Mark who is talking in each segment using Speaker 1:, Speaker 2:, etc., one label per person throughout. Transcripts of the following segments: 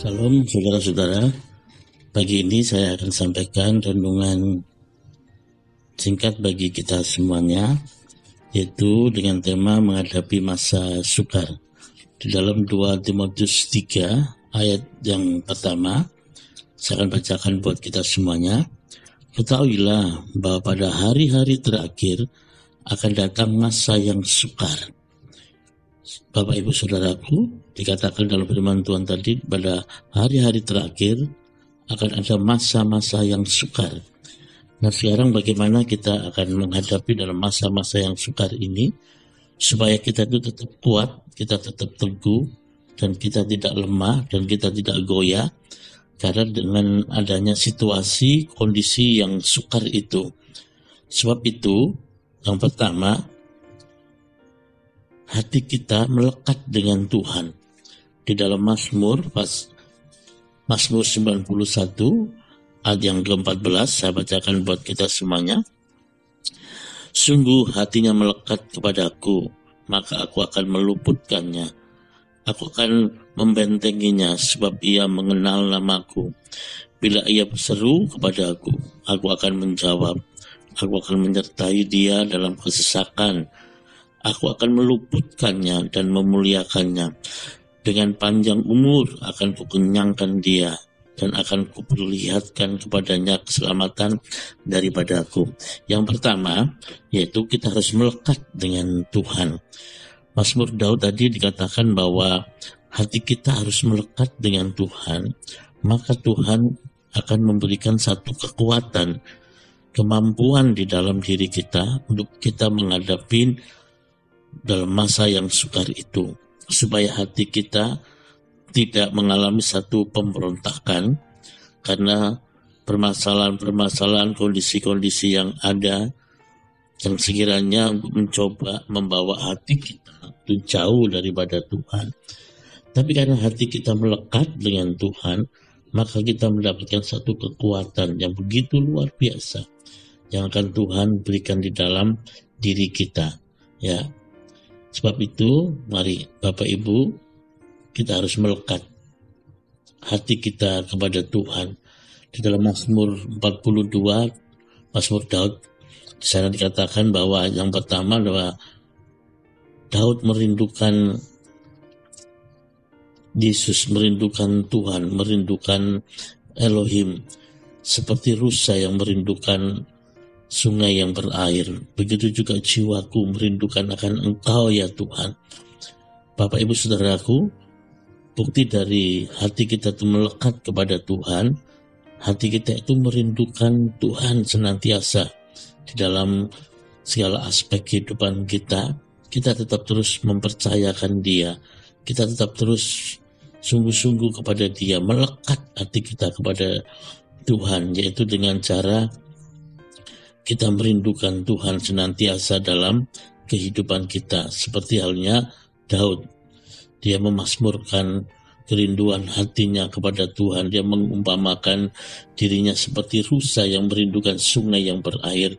Speaker 1: Salam saudara-saudara. Pagi ini saya akan sampaikan renungan singkat bagi kita semuanya, yaitu dengan tema menghadapi masa sukar. Di dalam 2 Timotius 3 ayat yang pertama, saya akan bacakan buat kita semuanya. Ketahuilah bahwa pada hari-hari terakhir akan datang masa yang sukar. Bapak Ibu Saudaraku, dikatakan dalam firman Tuhan tadi pada hari-hari terakhir akan ada masa-masa yang sukar. Nah sekarang bagaimana kita akan menghadapi dalam masa-masa yang sukar ini supaya kita itu tetap kuat, kita tetap teguh, dan kita tidak lemah, dan kita tidak goyah, karena dengan adanya situasi, kondisi yang sukar itu. Sebab itu, yang pertama, hati kita melekat dengan Tuhan. Di dalam Mazmur, pas Mazmur 91, ayat yang ke-14, saya bacakan buat kita semuanya. Sungguh hatinya melekat kepadaku, maka aku akan meluputkannya Aku akan membentenginya sebab ia mengenal namaku. Bila ia berseru kepada aku, aku akan menjawab. Aku akan menyertai dia dalam kesesakan. Aku akan meluputkannya dan memuliakannya. Dengan panjang umur akan kukenyangkan dia dan akan kuperlihatkan kepadanya keselamatan daripada aku. Yang pertama, yaitu kita harus melekat dengan Tuhan. Mazmur Daud tadi dikatakan bahwa hati kita harus melekat dengan Tuhan, maka Tuhan akan memberikan satu kekuatan, kemampuan di dalam diri kita untuk kita menghadapi dalam masa yang sukar itu, supaya hati kita tidak mengalami satu pemberontakan karena permasalahan-permasalahan kondisi-kondisi yang ada yang sekiranya mencoba membawa hati kita itu jauh daripada Tuhan. Tapi karena hati kita melekat dengan Tuhan, maka kita mendapatkan satu kekuatan yang begitu luar biasa yang akan Tuhan berikan di dalam diri kita. Ya, sebab itu mari Bapak Ibu kita harus melekat hati kita kepada Tuhan. Di dalam Mazmur 42, Mazmur Daud, di sana dikatakan bahwa yang pertama adalah Daud merindukan Yesus, merindukan Tuhan, merindukan Elohim, seperti rusa yang merindukan sungai yang berair. Begitu juga jiwaku merindukan akan Engkau ya Tuhan. Bapak Ibu Saudaraku, bukti dari hati kita itu melekat kepada Tuhan, hati kita itu merindukan Tuhan senantiasa di dalam segala aspek kehidupan kita, kita tetap terus mempercayakan dia, kita tetap terus sungguh-sungguh kepada dia, melekat hati kita kepada Tuhan, yaitu dengan cara kita merindukan Tuhan senantiasa dalam kehidupan kita. Seperti halnya Daud, dia memasmurkan kerinduan hatinya kepada Tuhan. Dia mengumpamakan dirinya seperti rusa yang merindukan sungai yang berair,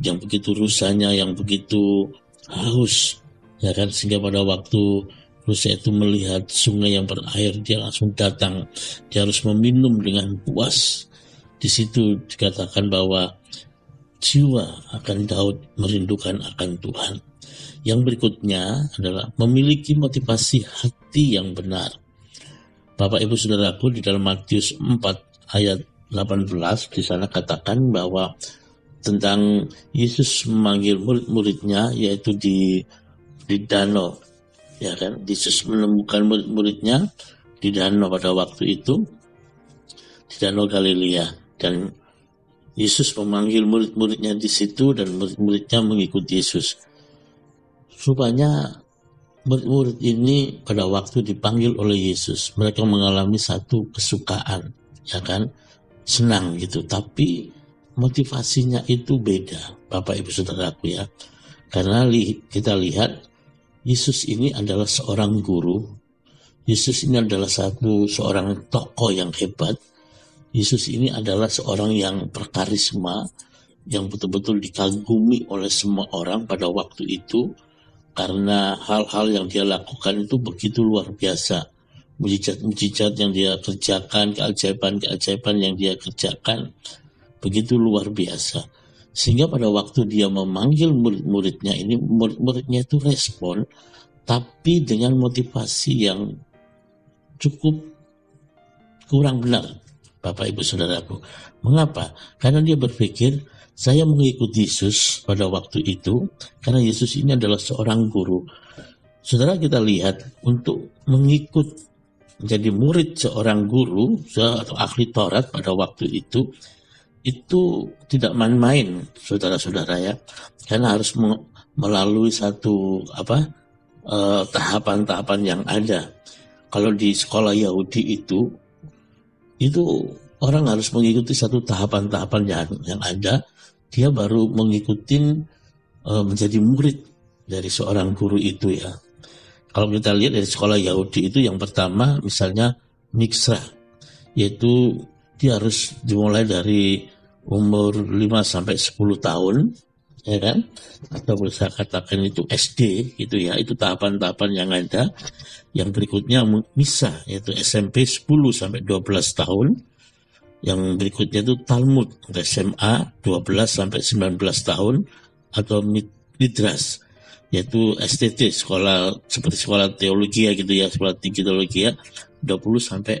Speaker 1: yang begitu rusanya, yang begitu haus. Ya kan? Sehingga pada waktu Rusia itu melihat sungai yang berair dia langsung datang. Dia harus meminum dengan puas. Di situ dikatakan bahwa jiwa akan Daud merindukan akan Tuhan. Yang berikutnya adalah memiliki motivasi hati yang benar. Bapak Ibu Saudaraku di dalam Matius 4 ayat 18 di sana katakan bahwa tentang Yesus memanggil murid-muridnya yaitu di di danau ya kan? Yesus menemukan murid-muridnya di danau pada waktu itu di danau Galilea. Dan Yesus memanggil murid-muridnya di situ dan murid-muridnya mengikuti Yesus rupanya murid-murid ini pada waktu dipanggil oleh Yesus mereka mengalami satu kesukaan ya kan senang gitu tapi motivasinya itu beda, Bapak Ibu Saudaraku ya. Karena li, kita lihat Yesus ini adalah seorang guru. Yesus ini adalah satu seorang tokoh yang hebat. Yesus ini adalah seorang yang berkarisma, yang betul-betul dikagumi oleh semua orang pada waktu itu karena hal-hal yang dia lakukan itu begitu luar biasa, mujizat-mujizat yang dia kerjakan, keajaiban-keajaiban yang dia kerjakan begitu luar biasa. Sehingga pada waktu dia memanggil murid-muridnya ini, murid-muridnya itu respon, tapi dengan motivasi yang cukup kurang benar, Bapak Ibu Saudaraku. Mengapa? Karena dia berpikir, saya mengikuti Yesus pada waktu itu, karena Yesus ini adalah seorang guru. Saudara kita lihat, untuk mengikut menjadi murid seorang guru atau ahli Taurat pada waktu itu itu tidak main-main saudara-saudara ya karena harus melalui satu apa eh, tahapan-tahapan uh, yang ada kalau di sekolah Yahudi itu itu orang harus mengikuti satu tahapan-tahapan yang yang ada. Dia baru mengikuti uh, menjadi murid dari seorang guru itu ya. Kalau kita lihat dari sekolah Yahudi itu yang pertama misalnya miksra, yaitu dia harus dimulai dari umur 5 sampai 10 tahun, ya kan? Atau bisa katakan itu SD gitu ya, itu tahapan-tahapan yang ada. Yang berikutnya misa, yaitu SMP 10 sampai 12 tahun. Yang berikutnya itu Talmud, SMA 12 sampai 19 tahun atau Midras yaitu STT sekolah seperti sekolah teologi ya gitu ya sekolah tinggi teologi ya 20 sampai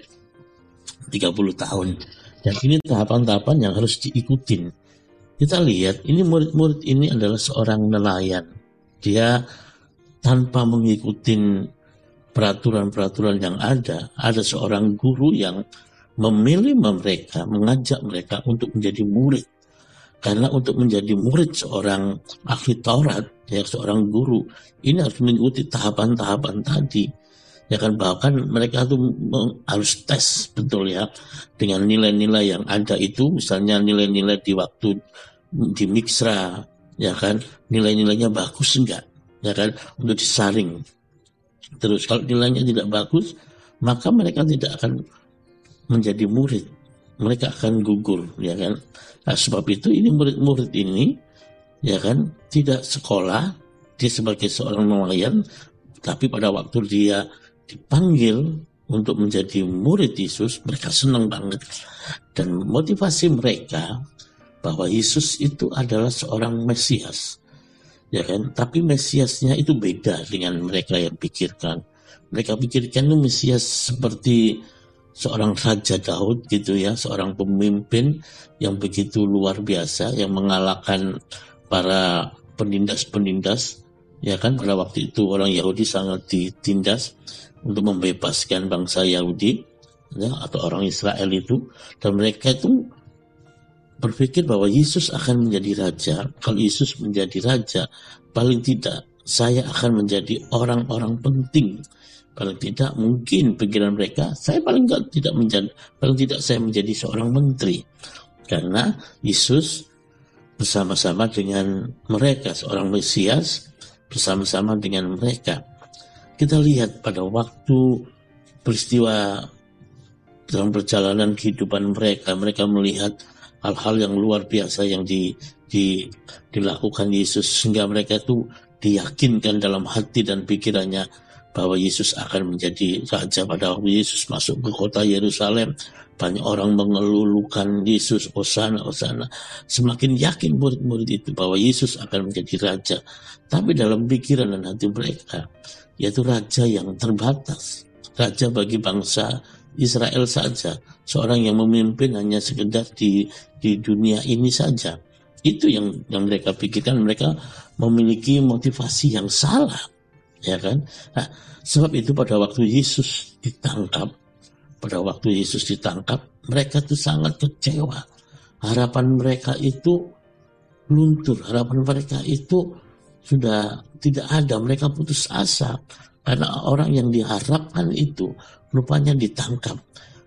Speaker 1: 30 tahun dan ini tahapan-tahapan yang harus diikutin kita lihat ini murid-murid ini adalah seorang nelayan dia tanpa mengikuti peraturan-peraturan yang ada ada seorang guru yang memilih mereka mengajak mereka untuk menjadi murid karena untuk menjadi murid seorang ahli Taurat, ya seorang guru, ini harus mengikuti tahapan-tahapan tadi. Ya kan bahkan mereka itu harus tes betul ya dengan nilai-nilai yang ada itu, misalnya nilai-nilai di waktu di miksra, ya kan nilai-nilainya bagus enggak, ya kan untuk disaring. Terus kalau nilainya tidak bagus, maka mereka tidak akan menjadi murid mereka akan gugur ya kan nah, sebab itu ini murid-murid ini ya kan tidak sekolah dia sebagai seorang nelayan tapi pada waktu dia dipanggil untuk menjadi murid Yesus mereka senang banget. Dan motivasi mereka bahwa Yesus itu adalah seorang Mesias. Ya kan? Tapi Mesiasnya itu beda dengan mereka yang pikirkan. Mereka pikirkan itu Mesias seperti seorang Raja Daud gitu ya, seorang pemimpin yang begitu luar biasa yang mengalahkan para penindas-penindas. Ya kan? Pada waktu itu orang Yahudi sangat ditindas untuk membebaskan bangsa Yahudi ya, atau orang Israel itu dan mereka itu berpikir bahwa Yesus akan menjadi raja kalau Yesus menjadi raja paling tidak saya akan menjadi orang-orang penting Paling tidak mungkin pikiran mereka, saya paling tidak tidak menjadi, paling tidak saya menjadi seorang menteri. Karena Yesus bersama-sama dengan mereka, seorang Mesias bersama-sama dengan mereka. Kita lihat pada waktu peristiwa dalam perjalanan kehidupan mereka, mereka melihat hal-hal yang luar biasa yang di, di, dilakukan Yesus sehingga mereka itu diyakinkan dalam hati dan pikirannya bahwa Yesus akan menjadi raja pada waktu Yesus masuk ke kota Yerusalem. Banyak orang mengelulukan Yesus, Osana, Osana. Semakin yakin murid-murid itu bahwa Yesus akan menjadi raja. Tapi dalam pikiran dan hati mereka, yaitu raja yang terbatas. Raja bagi bangsa Israel saja. Seorang yang memimpin hanya sekedar di, di dunia ini saja. Itu yang, yang mereka pikirkan. Mereka memiliki motivasi yang salah ya kan? Nah, sebab itu pada waktu Yesus ditangkap, pada waktu Yesus ditangkap, mereka itu sangat kecewa. Harapan mereka itu luntur, harapan mereka itu sudah tidak ada, mereka putus asa karena orang yang diharapkan itu rupanya ditangkap.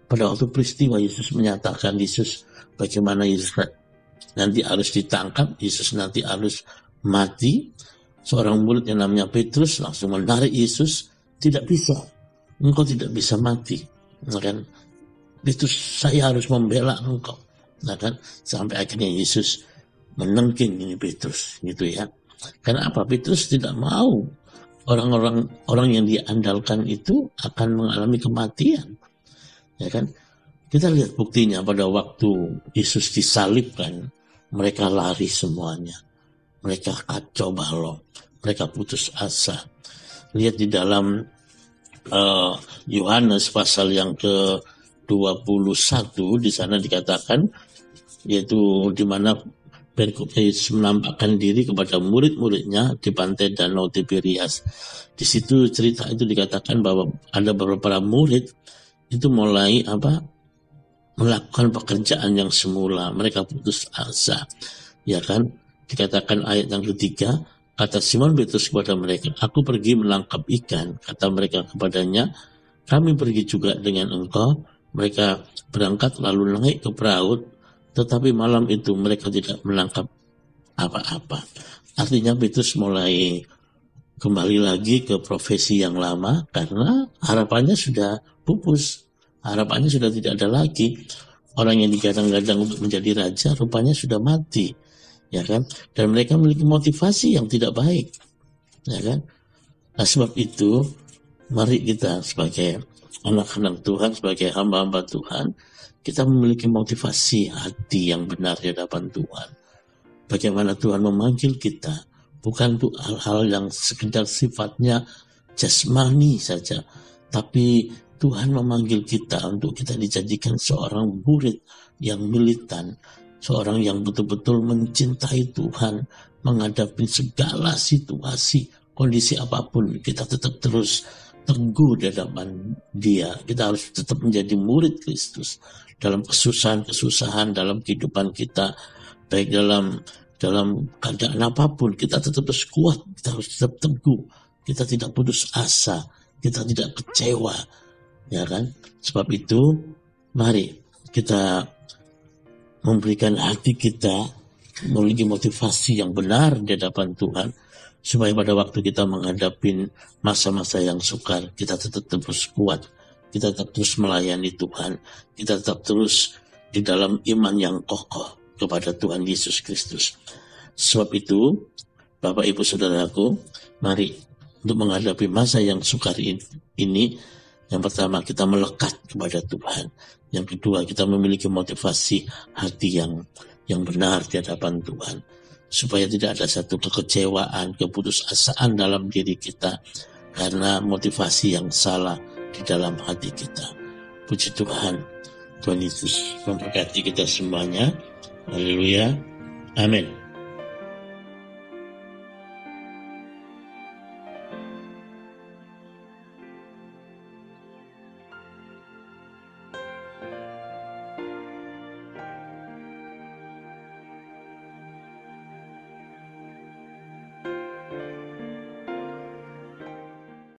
Speaker 1: Pada waktu peristiwa Yesus menyatakan Yesus bagaimana Yesus nanti harus ditangkap, Yesus nanti harus mati, seorang murid yang namanya Petrus langsung menarik Yesus tidak bisa. Engkau tidak bisa mati. Nah kan? Petrus saya harus membela engkau. Nah kan? Sampai akhirnya Yesus menengking ini Petrus gitu ya. Karena apa Petrus tidak mau orang-orang orang yang diandalkan itu akan mengalami kematian. Ya kan? Kita lihat buktinya pada waktu Yesus disalibkan, mereka lari semuanya. Mereka kacau balau, mereka putus asa. Lihat di dalam uh, Yohanes pasal yang ke 21 di sana dikatakan yaitu di mana Perikop Yesus menampakkan diri kepada murid-muridnya di pantai Danau Tiberias. Di situ cerita itu dikatakan bahwa ada beberapa murid itu mulai apa melakukan pekerjaan yang semula. Mereka putus asa. Ya kan? Dikatakan ayat yang ketiga, kata Simon Petrus kepada mereka, aku pergi menangkap ikan. Kata mereka kepadanya, kami pergi juga dengan engkau. Mereka berangkat lalu naik ke perahu tetapi malam itu mereka tidak menangkap apa-apa. Artinya Petrus mulai kembali lagi ke profesi yang lama karena harapannya sudah pupus. Harapannya sudah tidak ada lagi. Orang yang digadang-gadang untuk menjadi raja rupanya sudah mati. Ya kan? Dan mereka memiliki motivasi yang tidak baik. Ya kan? Nah sebab itu mari kita sebagai anak-anak Tuhan, sebagai hamba-hamba Tuhan, kita memiliki motivasi hati yang benar di hadapan Tuhan. Bagaimana Tuhan memanggil kita, bukan untuk hal-hal yang sekedar sifatnya jasmani saja, tapi Tuhan memanggil kita untuk kita dijadikan seorang murid yang militan, seorang yang betul-betul mencintai Tuhan, menghadapi segala situasi, kondisi apa pun, kita tetap terus teguh di hadapan dia. Kita harus tetap menjadi murid Kristus dalam kesusahan-kesusahan dalam kehidupan kita, baik dalam dalam keadaan apa pun, kita tetap harus kuat, kita harus tetap teguh, kita tidak putus asa, kita tidak kecewa, ya kan? Sebab itu, mari kita memberikan hati kita memiliki motivasi yang benar di hadapan Tuhan, supaya pada waktu kita menghadapi masa-masa yang sukar, kita tetap terus kuat, kita tetap terus melayani Tuhan, kita tetap terus di dalam iman yang kokoh kepada Tuhan Yesus Kristus. Sebab itu, Bapak Ibu Saudaraku, mari untuk menghadapi masa yang sukar ini, yang pertama kita melekat kepada Tuhan. Yang kedua kita memiliki motivasi hati yang yang benar di hadapan Tuhan. Supaya tidak ada satu kekecewaan, keputusasaan dalam diri kita karena motivasi yang salah di dalam hati kita. Puji Tuhan, Tuhan Yesus memberkati kita semuanya. Haleluya. Amin.